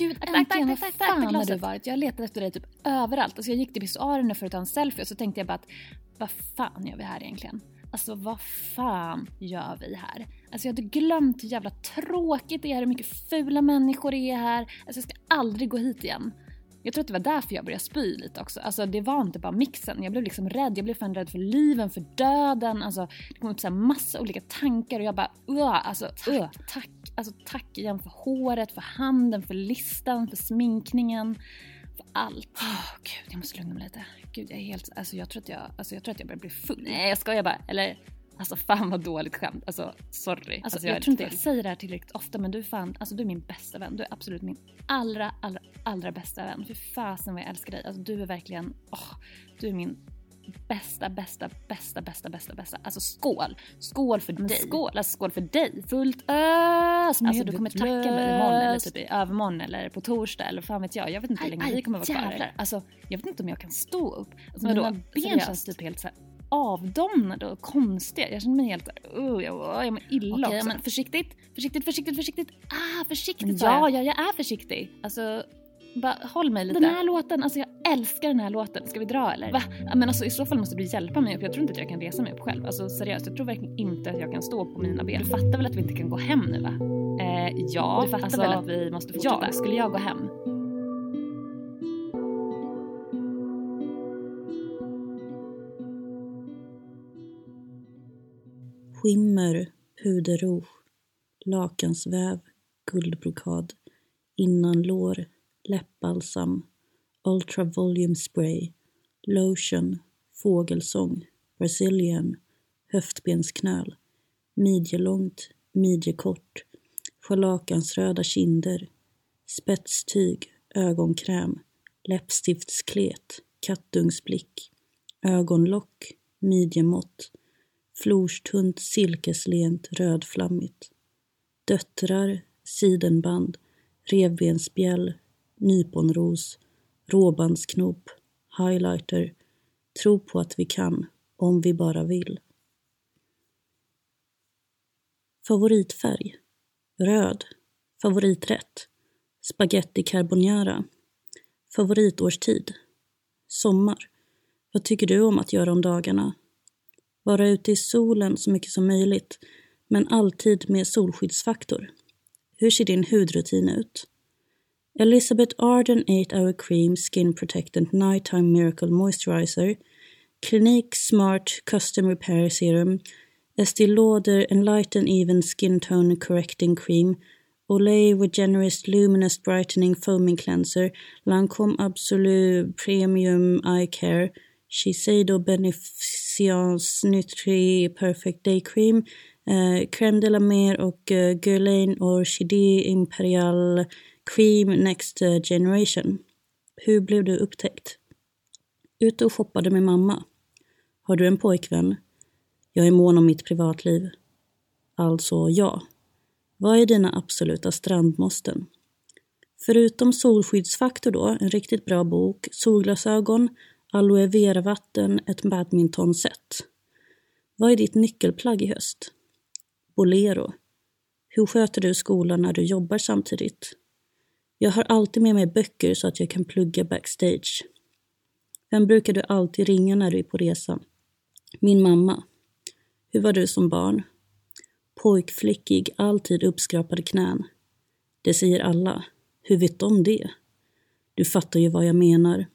gud, tack, äntligen! tack, Vad tack, tack, fan har du varit? Jag letade efter dig typ överallt. Alltså jag gick till pissoaren för att ta en selfie och så tänkte jag bara att vad fan gör vi här egentligen? Alltså vad fan gör vi här? Alltså jag hade glömt hur jävla tråkigt det är, hur mycket fula människor det är här. Alltså jag ska aldrig gå hit igen. Jag tror att det var därför jag började spy lite också. Alltså det var inte bara mixen. Jag blev liksom rädd. Jag blev fan rädd för liven, för döden. Alltså det kom upp så massa olika tankar och jag bara uh, alltså tack, tack. Alltså tack igen för håret, för handen, för listan, för sminkningen. För allt. Åh gud, jag måste lugna mig lite. Gud, jag är helt... Alltså jag tror att jag, alltså, jag, tror att jag börjar bli full. Nej, jag skojar bara. Eller Alltså fan vad dåligt skämt. Alltså sorry. Alltså, jag, jag tror inte jag säger det här tillräckligt ofta men du är fan, alltså du är min bästa vän. Du är absolut min allra, allra, allra bästa vän. Fy fasen vad jag älskar dig. Alltså du är verkligen, åh, du är min bästa, bästa, bästa, bästa, bästa, bästa. Alltså skål! Skål för Men dig. skål, alltså skål för dig. Fullt ös Alltså du kommer tacka mig imorgon eller typ i övermorgon eller på torsdag eller fan vet jag. Jag vet inte hur länge aj, vi kommer vara kvar. Alltså jag vet inte om jag kan stå upp. Alltså, mina ben känns typ helt så här avdomnade och konstiga. Jag känner mig helt uh, jag, jag mår illa Okej, också. men försiktigt, försiktigt, försiktigt, försiktigt. Ah, försiktigt Men sa jag. ja, ja, jag är försiktig. Alltså, bara håll mig lite. Den här låten, alltså jag älskar den här låten. Ska vi dra eller? Va? Ja, Men alltså i så fall måste du hjälpa mig upp. Jag tror inte att jag kan resa mig upp själv. Alltså seriöst, jag tror verkligen inte att jag kan stå på mina ben. Du fattar väl att vi inte kan gå hem nu va? Eh, ja, du fattar alltså, väl att vi måste fortsätta? Ja, Skulle jag gå hem? Skimmer, puderrouge, lakansväv, guldbrokad, innanlår, läppbalsam, ultra volume spray, lotion, fågelsång, brazilian, höftbensknöl, midjelångt, midjekort, scharlakansröda kinder, spetstyg, ögonkräm, läppstiftsklet, kattungsblick, ögonlock, midjemått, florstunt silkeslent rödflammigt. Döttrar, sidenband, revbensspjäll, nyponros, råbandsknop, highlighter, tro på att vi kan, om vi bara vill. Favoritfärg? Röd. Favoriträtt? Spaghetti carbonara. Favoritårstid? Sommar. Vad tycker du om att göra om dagarna? Vara ute i solen så mycket som möjligt, men alltid med solskyddsfaktor. Hur ser din hudrutin ut? Elizabeth Arden 8 Hour Cream Skin Protectant Nighttime Miracle Moisturizer Clinique Smart Custom Repair Serum Estée Lauder Enlighten Even Skin Tone Correcting Cream Olay Regenerist Luminous Brightening Foaming Cleanser Lancome Absolu Premium Eye Care Shiseido Beneficence Nutri Perfect Day Cream eh, Crème de la Mer och eh, Guerlain Orchidée Imperial Cream Next eh, Generation. Hur blev du upptäckt? Ute och shoppade med mamma. Har du en pojkvän? Jag är mån om mitt privatliv. Alltså ja. Vad är dina absoluta strandmåsten? Förutom solskyddsfaktor då, en riktigt bra bok, solglasögon, aloe vera-vatten, ett badmintonset. Vad är ditt nyckelplagg i höst? Bolero. Hur sköter du skolan när du jobbar samtidigt? Jag har alltid med mig böcker så att jag kan plugga backstage. Vem brukar du alltid ringa när du är på resa? Min mamma. Hur var du som barn? Pojkflickig, alltid uppskrapade knän. Det säger alla. Hur vet de det? Du fattar ju vad jag menar.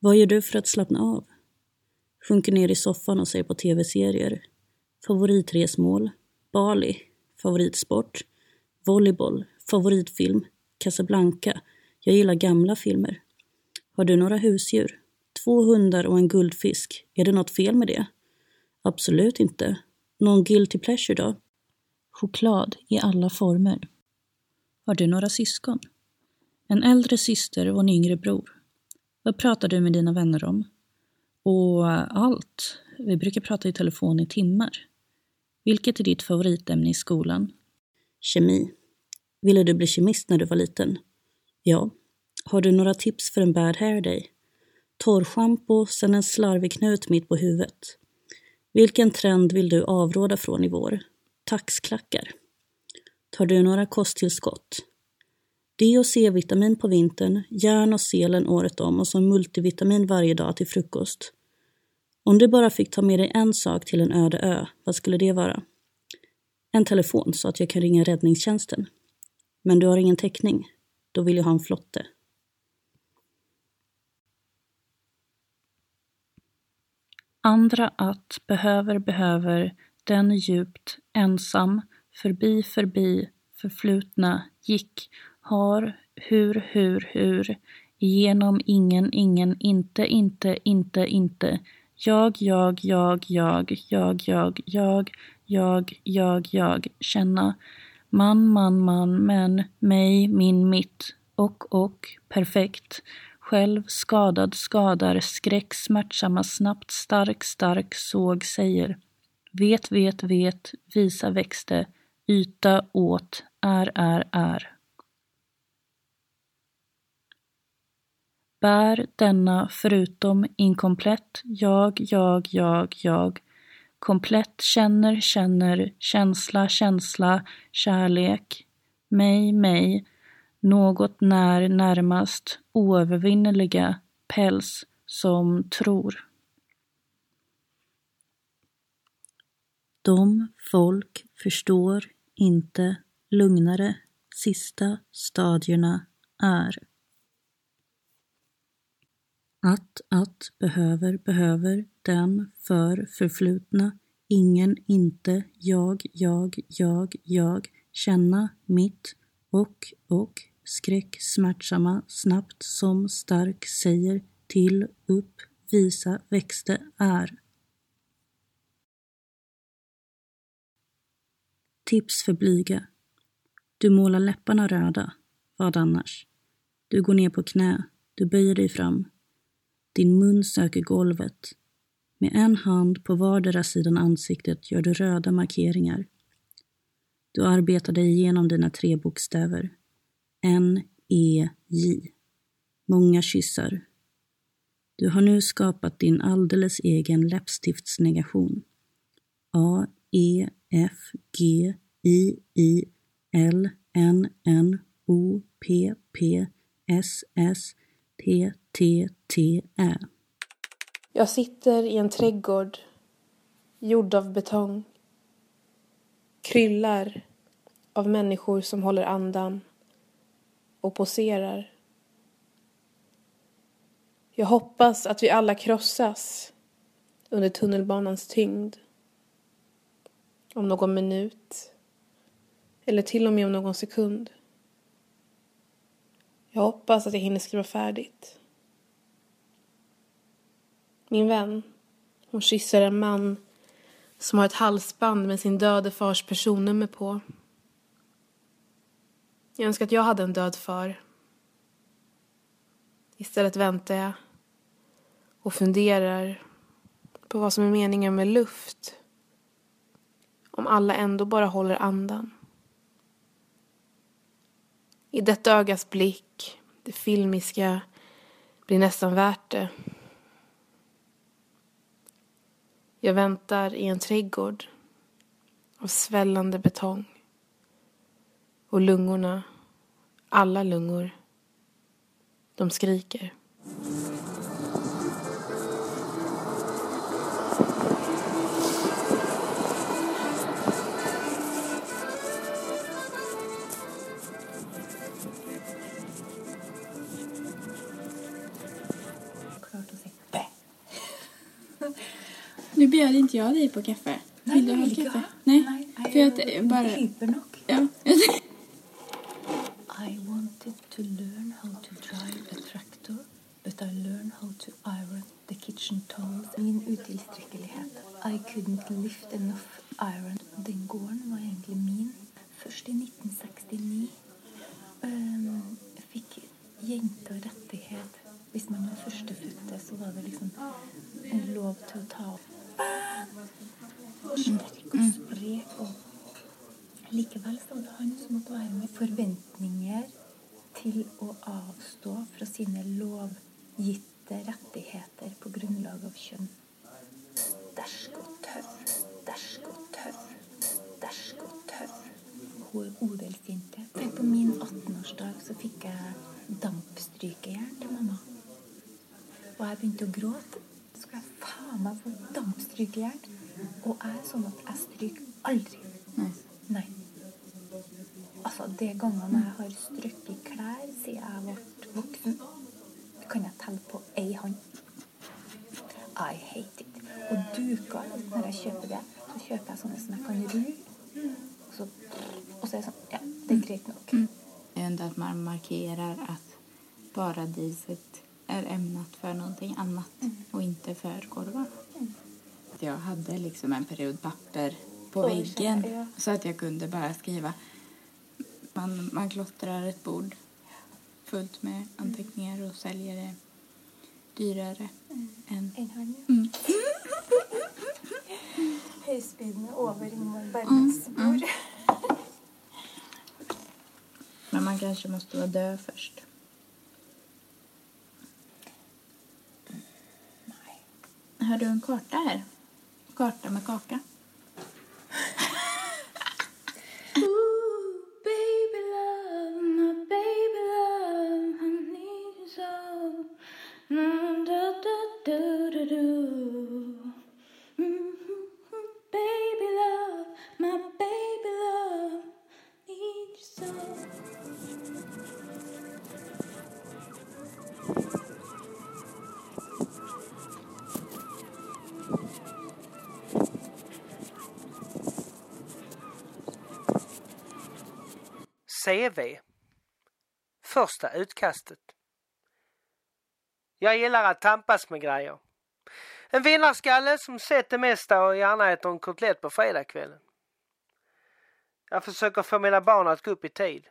Vad gör du för att slappna av? Sjunker ner i soffan och ser på tv-serier. Favoritresmål? Bali. Favoritsport? Volleyboll. Favoritfilm? Casablanca. Jag gillar gamla filmer. Har du några husdjur? Två hundar och en guldfisk. Är det något fel med det? Absolut inte. Någon guilty pleasure då? Choklad i alla former. Har du några syskon? En äldre syster och en yngre bror. Vad pratar du med dina vänner om? Och allt. Vi brukar prata i telefon i timmar. Vilket är ditt favoritämne i skolan? Kemi. Ville du bli kemist när du var liten? Ja. Har du några tips för en bad hair day? Torrschampo, sen en slarvig knut mitt på huvudet. Vilken trend vill du avråda från i vår? Taxklackar. Tar du några kosttillskott? D och C-vitamin på vintern, järn och selen året om och så multivitamin varje dag till frukost. Om du bara fick ta med dig en sak till en öde ö, vad skulle det vara? En telefon så att jag kan ringa räddningstjänsten. Men du har ingen täckning. Då vill jag ha en flotte. Andra att behöver, behöver, den djupt, ensam, förbi, förbi, förflutna, gick, har, hur, hur, hur, genom, ingen, ingen, inte, inte, inte, inte, jag, jag, jag, jag, jag, jag, jag, jag, jag, jag, känna, man, man, man, men, mig, min, mitt, och, och, perfekt, själv, skadad, skadar, skräck, smärtsamma, snabbt, stark, stark, såg, säger, vet, vet, vet, visa, växte, yta, åt, är, är, är. Bär denna förutom inkomplett jag, jag, jag, jag komplett känner, känner, känsla, känsla, kärlek, mig, mig, något när, närmast, oövervinneliga, päls som tror. De folk förstår inte lugnare sista stadierna är. Att, att, behöver, behöver, den, för, förflutna, ingen, inte, jag, jag, jag, jag, känna, mitt, och, och, skräck, smärtsamma, snabbt, som, stark, säger, till, upp, visa, växte, är. Tips för blyga. Du målar läpparna röda. Vad annars? Du går ner på knä. Du böjer dig fram. Din mun söker golvet. Med en hand på vardera sidan ansiktet gör du röda markeringar. Du arbetar dig igenom dina tre bokstäver. N, E, J. Många kyssar. Du har nu skapat din alldeles egen läppstiftsnegation. A, E, F, G, I, I, L, N, N, O, P, P, S, S, T, TTE. Jag sitter i en trädgård gjord av betong. Kryllar av människor som håller andan och poserar. Jag hoppas att vi alla krossas under tunnelbanans tyngd. Om någon minut. Eller till och med om någon sekund. Jag hoppas att jag hinner skriva färdigt. Min vän, hon kysser en man som har ett halsband med sin döde fars personnummer på. Jag önskar att jag hade en död far. Istället väntar jag och funderar på vad som är meningen med luft om alla ändå bara håller andan. I detta ögas blick, det filmiska, blir nästan värt det. Jag väntar i en trädgård av svällande betong. Och lungorna, alla lungor, de skriker. Bjöd inte jag dig på kaffe. Vill du ha kaffe? Nej. För att eh, bara... Ja. I wanted to learn how to drive a tractor, but I learned how to iron the kitchen towels. Min utillsträckelighet. I couldn't lift enough iron. Den gården var egentligen min. Först i 1969 um, fick jenter rättighet. Hvis man var førstefødte, så var det liksom en lov til å ta fan! Skjønner og sprek og Likevel så var det han som måtte være med forventninger til å avstå fra sine lovgitte rettigheter på grunnlag av kjønn. Sterk og tøff, sterk og tøff, sterk og tøff. Hun er odelsjente. Tenk på min 18-årsdag, så fikk jeg dampstrykejern til mamma. Og jeg begynte å gråte dampstrykejern. Og jeg er sånn at jeg stryker aldri. Nei. Nei. Altså, de gangene jeg har strøkket klær siden jeg ble voksen, kan jeg telle på ei hånd. I hate it. Og duker, når jeg kjøper det, så kjøper jeg sånne som jeg kan rulle. Og så, og så er det sånn Ja, det er greit nok. Är ändå att man markerar att paradiset är ämnat för någonting annat och inte för korvar. Jag hade liksom en period papper på Oj, väggen ja. så att jag kunde bara skriva. Man, man klottrar ett bord fullt med anteckningar och säljer det dyrare än... En hånd, ja. Høyspydene over Ingmar Bergens bord. Men man kanske måste vara död först. Har du en karta här? Karta med kaka. CV. Första utkastet. Jag gillar att tampas med grejer. En vinnarskalle som sett det mesta och gärna äter en kotlett på fredagskvällen. Jag försöker få mina barn att gå upp i tid.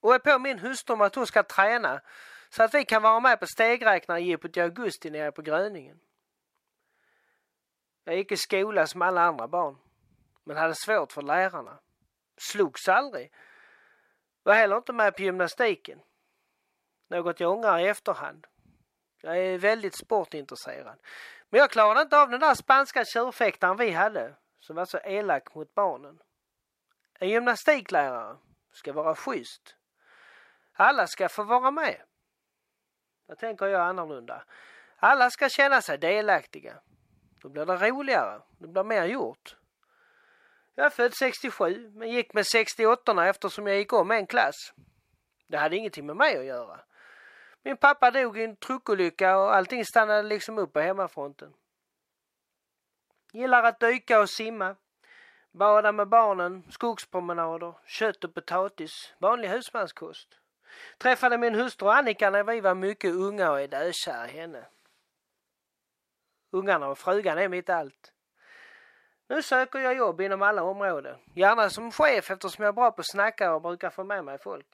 Och är på min hustru om att hon ska träna så att vi kan vara med på stegräknarjippot i augusti nere på Gröningen. Jag gick i skola som alla andra barn, men hade svårt för lärarna. Slogs aldrig. Var heller inte med på gymnastiken. Något jag ångrar i efterhand. Jag är väldigt sportintresserad. Men jag klarade inte av den där spanska tjurfäktaren vi hade, som var så elak mot barnen. En gymnastiklärare ska vara schysst. Alla ska få vara med. Där tänker jag annorlunda. Alla ska känna sig delaktiga. Då blir det roligare. Det blir mer gjort. Jag är född 67 men gick med 68 eftersom jag gick om en klass. Det hade ingenting med mig att göra. Min pappa dog i en truckolycka och allting stannade liksom upp på hemmafronten. Gillar att dyka och simma. Bada med barnen, skogspromenader, kött och potatis, vanlig husmanskost. Träffade min hustru Annika när vi var mycket unga och är dökär i henne. Ungarna och frugan är mitt allt. Nu söker jag jobb inom alla områden. Gärna som chef eftersom jag är bra på att snacka och brukar få med mig folk.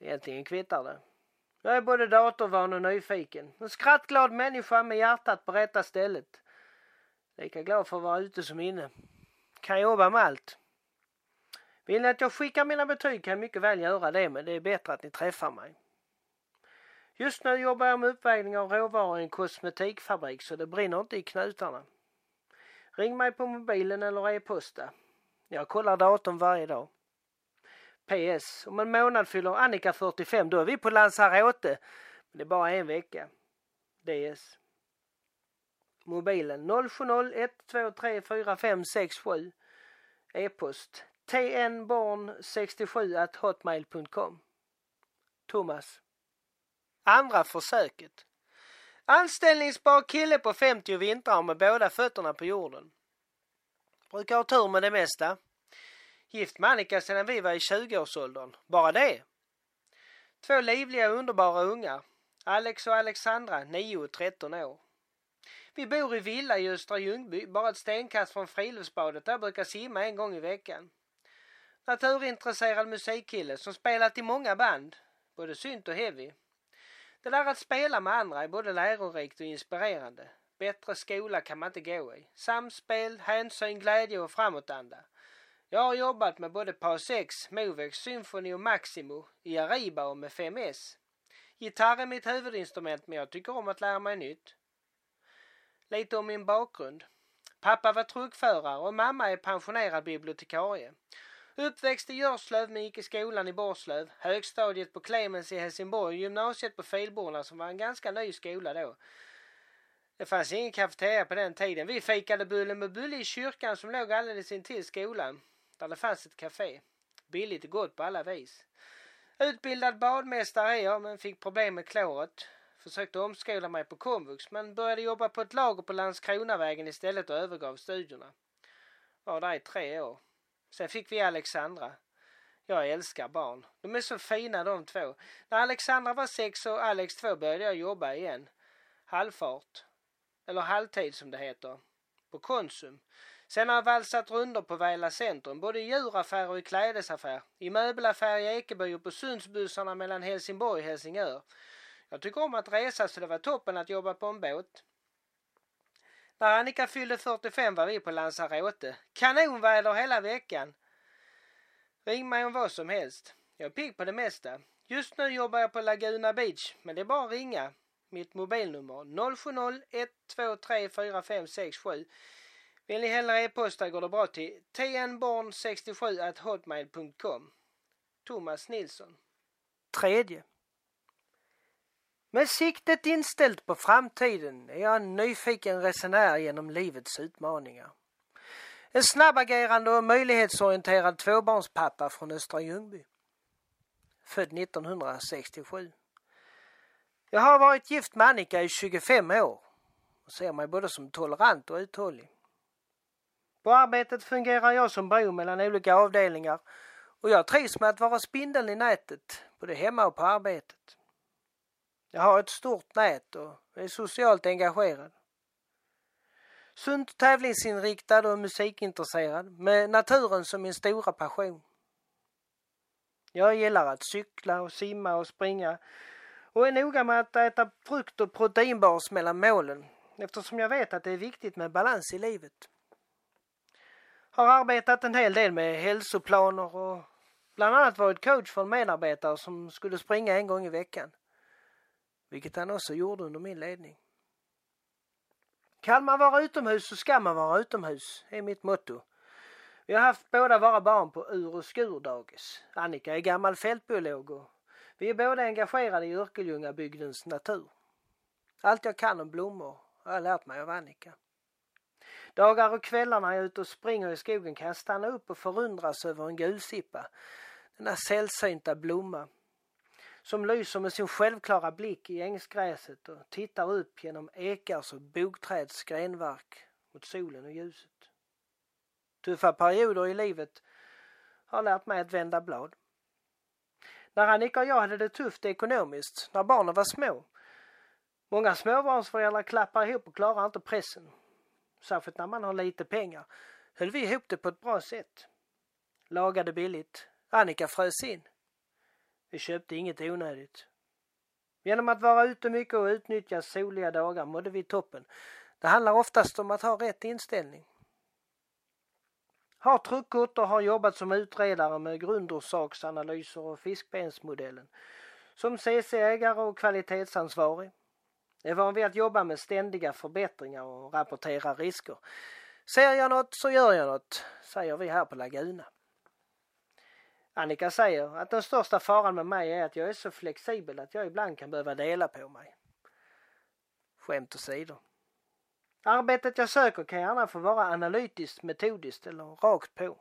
Egentligen kvittar det. Jag är både datorvan och nyfiken. En skrattglad människa med hjärtat på rätta stället. Lika glad för att vara ute som inne. Kan jobba med allt. Vill ni att jag skickar mina betyg kan jag mycket väl göra det men det är bättre att ni träffar mig. Just nu jobbar jag med uppvägning av råvaror i en kosmetikfabrik så det brinner inte i knutarna. Ring mig på mobilen eller e-posta. Jag kollar datorn varje dag. PS. Om en månad fyller Annika 45. Då är vi på Lanzarote. Men det är bara en vecka. DS. Mobilen 0701234567 E-post tnborn67 hotmail.com. Thomas. Andra försöket. Anställningsbar kille på 50 vintrar med båda fötterna på jorden. Brukar ha tur med det mesta. Gift med Annika sedan vi var i 20-årsåldern. Bara det. Två livliga underbara ungar. Alex och Alexandra, 9 och 13 år. Vi bor i villa i Östra Ljungby, bara ett stenkast från friluftsbadet där jag brukar simma en gång i veckan. Naturintresserad musikkille som spelat i många band, både synt och heavy. Det där att spela med andra är både lärorikt och inspirerande. Bättre skola kan man inte gå i. Samspel, hänsyn, glädje och framåtanda. Jag har jobbat med både PAS 6, Movex, Symphony och Maximo, i Ariba och med 5S. Gitarr är mitt huvudinstrument men jag tycker om att lära mig nytt. Lite om min bakgrund. Pappa var truckförare och mamma är pensionerad bibliotekarie. Uppväxt i Görslöv men gick i skolan i Borslöv, högstadiet på Clemens i Helsingborg gymnasiet på Filborna som var en ganska ny skola då. Det fanns ingen kafeteria på den tiden. Vi fikade bulle med bulle i kyrkan som låg alldeles intill skolan. Där det fanns ett café. Billigt och gott på alla vis. Utbildad badmästare är jag men fick problem med kloret. Försökte omskola mig på komvux men började jobba på ett lager på Landskronavägen istället och övergav studierna. Var där i tre år. Sen fick vi Alexandra. Jag älskar barn. De är så fina de två. När Alexandra var sex och Alex två började jag jobba igen. Halvfart. Eller halvtid som det heter. På Konsum. Sen har jag valsat runder på Väla centrum, både i djuraffär och i klädesaffär, i möbelaffär i Ekeby och på Sundsbussarna mellan Helsingborg och Helsingör. Jag tycker om att resa så det var toppen att jobba på en båt. När Annika fyllde 45 var vi på Lanzarote. Kanonväder hela veckan. Ring mig om vad som helst. Jag är pigg på det mesta. Just nu jobbar jag på Laguna Beach, men det är bara att ringa. Mitt mobilnummer 070 123 4567. Vill ni hellre e-posta går det bra till tnborn67 hotmail.com. Thomas Nilsson. Tredje. Med siktet inställt på framtiden är jag en nyfiken resenär genom livets utmaningar. En snabbagerande och möjlighetsorienterad tvåbarnspappa från Östra Ljungby. Född 1967. Jag har varit gift med Annika i 25 år och ser mig både som tolerant och uthållig. På arbetet fungerar jag som bro mellan olika avdelningar och jag trivs med att vara spindeln i nätet, både hemma och på arbetet. Jag har ett stort nät och är socialt engagerad. Sunt tävlingsinriktad och musikintresserad med naturen som min stora passion. Jag gillar att cykla och simma och springa och är noga med att äta frukt och proteinbars mellan målen eftersom jag vet att det är viktigt med balans i livet. Har arbetat en hel del med hälsoplaner och bland annat varit coach för en medarbetare som skulle springa en gång i veckan. Vilket han också gjorde under min ledning. Kan man vara utomhus så ska man vara utomhus, är mitt motto. Vi har haft båda våra barn på ur och skurdagis. Annika är gammal fältbiolog och vi är båda engagerade i Örkelljungabygdens natur. Allt jag kan om blommor har jag lärt mig av Annika. Dagar och kvällar när jag är ute och springer i skogen kan jag stanna upp och förundras över en gulsippa. Denna sällsynta blomma som lyser med sin självklara blick i ängsgräset och tittar upp genom ekars och bogträds grenverk mot solen och ljuset. Tuffa perioder i livet har lärt mig att vända blad. När Annika och jag hade det tufft ekonomiskt, när barnen var små. Många småbarnsföräldrar klappar ihop och klarar inte pressen. Särskilt när man har lite pengar. Höll vi ihop det på ett bra sätt. Lagade billigt. Annika frös in. Vi köpte inget onödigt. Genom att vara ute mycket och utnyttja soliga dagar mådde vi toppen. Det handlar oftast om att ha rätt inställning. Har truckkort och har jobbat som utredare med grundorsaksanalyser och fiskbensmodellen. Som CC-ägare och kvalitetsansvarig. Är van vid att jobba med ständiga förbättringar och rapportera risker. Ser jag något så gör jag något, säger vi här på Laguna. Annika säger att den största faran med mig är att jag är så flexibel att jag ibland kan behöva dela på mig. Skämt åsido. Arbetet jag söker kan gärna få vara analytiskt, metodiskt eller rakt på.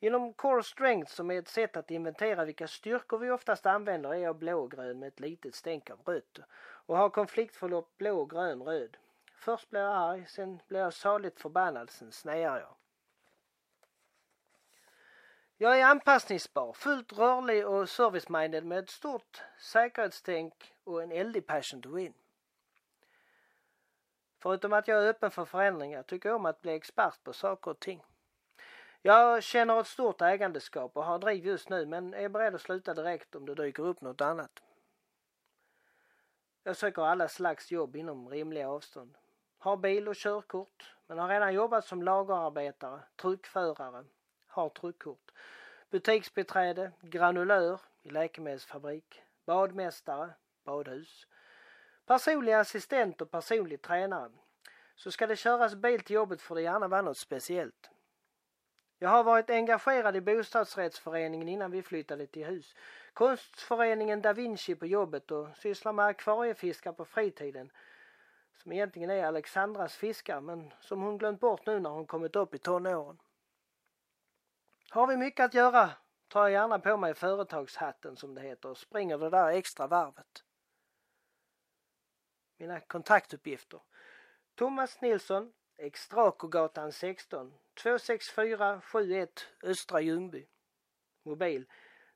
Inom Core Strength som är ett sätt att inventera vilka styrkor vi oftast använder är jag blågrön med ett litet stänk av rött och har konfliktförlopp blå, grön, röd. Först blir jag arg, sen blir jag saligt förbannad, sen snear jag. Jag är anpassningsbar, fullt rörlig och service-minded med ett stort säkerhetstänk och en eldig passion to win. Förutom att jag är öppen för förändringar tycker jag om att bli expert på saker och ting. Jag känner ett stort ägandeskap och har driv just nu men är beredd att sluta direkt om det dyker upp något annat. Jag söker alla slags jobb inom rimliga avstånd. Har bil och körkort men har redan jobbat som lagerarbetare, truckförare, har truckkort. Butiksbiträde, granulör i läkemedelsfabrik, badmästare, badhus, personlig assistent och personlig tränare. Så ska det köras bil till jobbet får det gärna vara något speciellt. Jag har varit engagerad i bostadsrättsföreningen innan vi flyttade till hus. Konstföreningen Da Vinci på jobbet och sysslar med akvariefiskar på fritiden. Som egentligen är Alexandras fiskar men som hon glömt bort nu när hon kommit upp i tonåren. Har vi mycket att göra tar jag gärna på mig företagshatten som det heter och springer det där extra varvet. Mina kontaktuppgifter. Thomas Nilsson, Extrakogatan 16, 264 71 Östra Ljungby. Mobil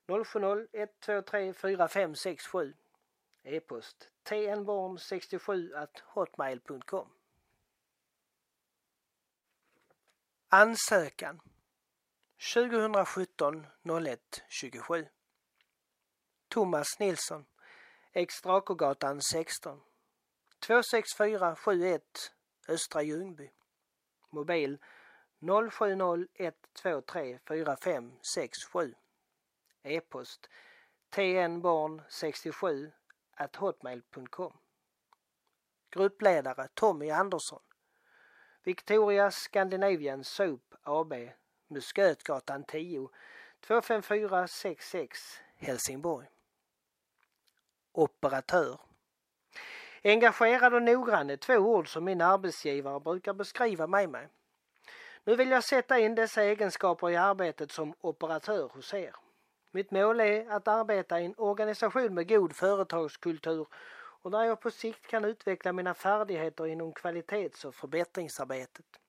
070 123 4567. E-post tnborn67 hotmail.com. Ansökan 2017 01 27 Thomas Nilsson Extrakogatan 16 264 71 Östra Ljungby. Mobil 0701234567 E-post tnborn67 hotmail.com Gruppledare Tommy Andersson. Victoria Scandinavian Soap AB Muskötgatan 10 25466 Helsingborg Operatör Engagerad och noggrann är två ord som min arbetsgivare brukar beskriva mig med. Nu vill jag sätta in dessa egenskaper i arbetet som operatör hos er. Mitt mål är att arbeta i en organisation med god företagskultur och där jag på sikt kan utveckla mina färdigheter inom kvalitets och förbättringsarbetet.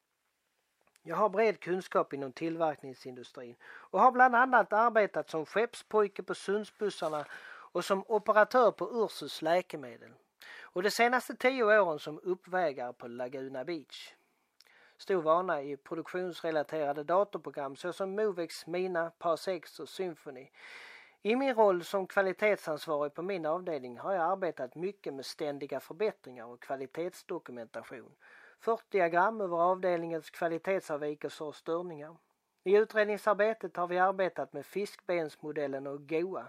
Jag har bred kunskap inom tillverkningsindustrin och har bland annat arbetat som skeppspojke på Sundsbussarna och som operatör på Ursus läkemedel. Och de senaste tio åren som uppvägare på Laguna Beach. Stor vana i produktionsrelaterade datorprogram såsom Movex, Mina, PASX och Symphony. I min roll som kvalitetsansvarig på min avdelning har jag arbetat mycket med ständiga förbättringar och kvalitetsdokumentation. Fört diagram över avdelningens kvalitetsavvikelser och störningar. I utredningsarbetet har vi arbetat med fiskbensmodellen och GOA,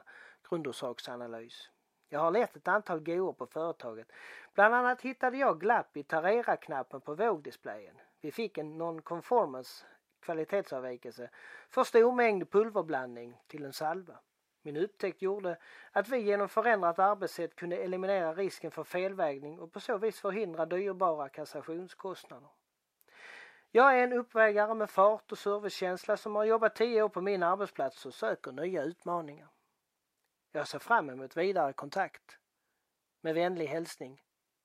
grundorsaksanalys. Jag har lett ett antal GOA på företaget. Bland annat hittade jag glapp i Tarera-knappen på vågdisplayen. Vi fick en non-conformance kvalitetsavvikelse för stor mängd pulverblandning till en salva. Min upptäckt gjorde att vi genom förändrat arbetssätt kunde eliminera risken för felvägning och på så vis förhindra dyrbara kassationskostnader. Jag är en uppvägare med fart och servicekänsla som har jobbat tio år på min arbetsplats och söker nya utmaningar. Jag ser fram emot vidare kontakt. Med vänlig hälsning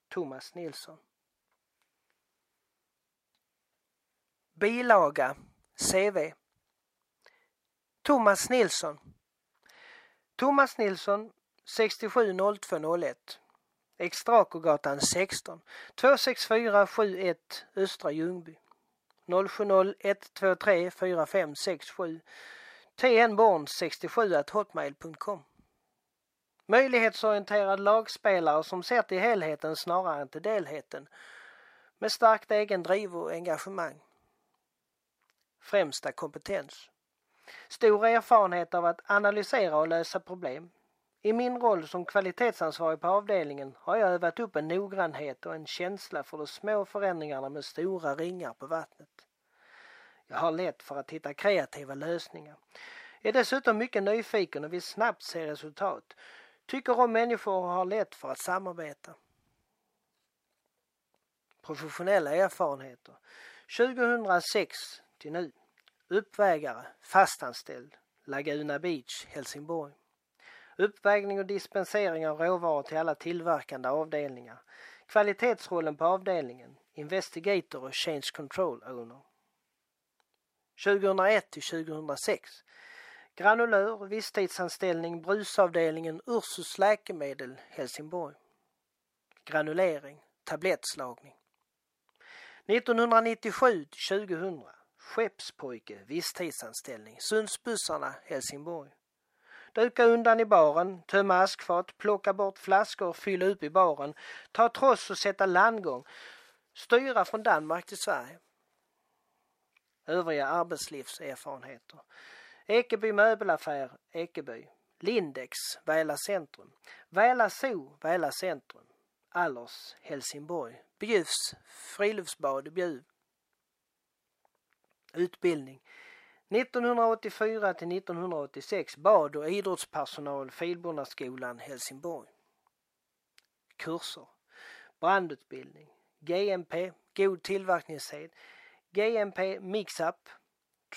Thomas Nilsson. Bilaga CV Thomas Nilsson Thomas Nilsson 670201 Extrakogatan 16 26471 Östra Ljungby 070 123 4567 tnborn67 hotmail.com Möjlighetsorienterad lagspelare som ser till helheten snarare än till delheten. Med starkt egen driv och engagemang. Främsta kompetens. Stor erfarenhet av att analysera och lösa problem. I min roll som kvalitetsansvarig på avdelningen har jag övat upp en noggrannhet och en känsla för de små förändringarna med stora ringar på vattnet. Jag har lätt för att hitta kreativa lösningar. Är dessutom mycket nyfiken och vill snabbt se resultat. Tycker om människor och har lätt för att samarbeta. Professionella erfarenheter. 2006 till nu. Uppvägare, fastanställd, Laguna Beach, Helsingborg. Uppvägning och dispensering av råvaror till alla tillverkande avdelningar. Kvalitetsrollen på avdelningen, Investigator och Change Control Owner. 2001 till 2006. Granulör, visstidsanställning, brusavdelningen Ursus läkemedel, Helsingborg. Granulering, tablettslagning. 1997 till 2000. Skeppspojke, visstidsanställning, Sundsbussarna, Helsingborg. Duka undan i baren, tömma askfat, plocka bort flaskor, fylla upp i baren, ta tross och sätta landgång, styra från Danmark till Sverige. Övriga arbetslivserfarenheter. Ekeby möbelaffär, Ekeby. Lindex, Väla centrum. Väla Zoo, Väla centrum. Allers, Helsingborg. Bjuvs, friluftsbad, Bjuv. Utbildning. 1984 till 1986 bad och idrottspersonal Filbornaskolan Helsingborg. Kurser. Brandutbildning. GMP, god tillverkningssed. GMP Mixup.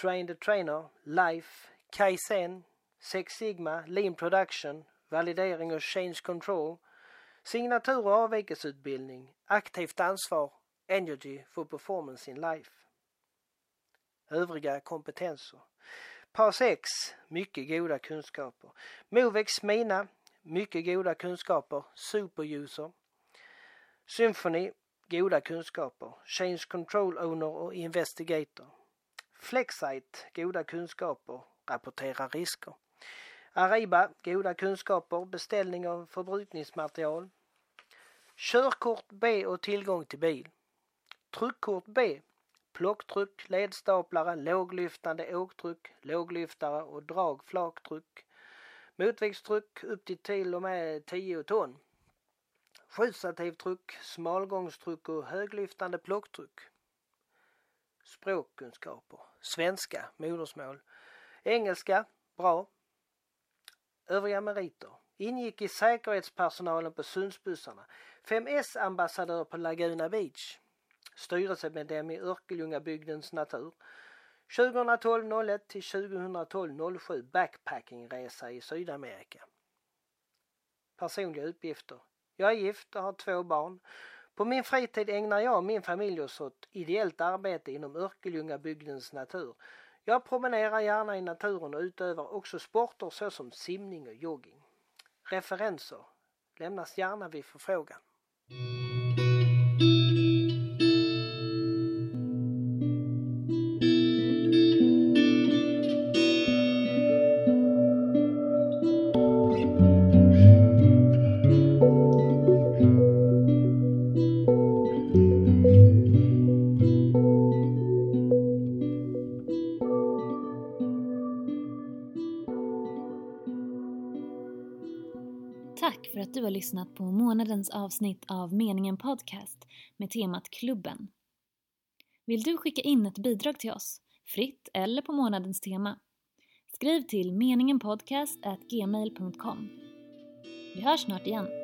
Train the Trainer. Life. Kaizen. Sex Sigma. Lean Production. Validering och Change Control. Signatur och avvikelseutbildning. Aktivt ansvar. Energy for Performance in Life. Övriga kompetenser. Par 6. Mycket goda kunskaper. Movex Mina. Mycket goda kunskaper. Superuser. Symphony. Goda kunskaper. Change Control Owner och Investigator. Flexite. Goda kunskaper. Rapportera risker. Ariba. Goda kunskaper. Beställning av förbrukningsmaterial. Körkort B och tillgång till bil. Truckkort B. Plocktruck, ledstaplare, låglyftande åktruck, låglyftare och dragflaktruck. Motviktstruck upp till till och med 10 ton. Sjustativtruck, smalgångstruck och höglyftande plocktruck. Språkkunskaper. Svenska, modersmål. Engelska, bra. Övriga meriter. Ingick i säkerhetspersonalen på Sundsbussarna. 5S-ambassadör på Laguna Beach. Styrelsemedlem i Örkelljungabygdens natur. 2012 01 till 2012 07 backpackingresa i Sydamerika. Personliga uppgifter. Jag är gift och har två barn. På min fritid ägnar jag och min familj oss åt ideellt arbete inom Örkelljungabygdens natur. Jag promenerar gärna i naturen och utövar också sporter såsom simning och jogging. Referenser lämnas gärna vid förfrågan. Att du har lyssnat på månadens avsnitt av Meningen Podcast med temat Klubben. Vill du skicka in ett bidrag till oss, fritt eller på månadens tema? Skriv till meningenpodcast@gmail.com. Vi hörs snart igen.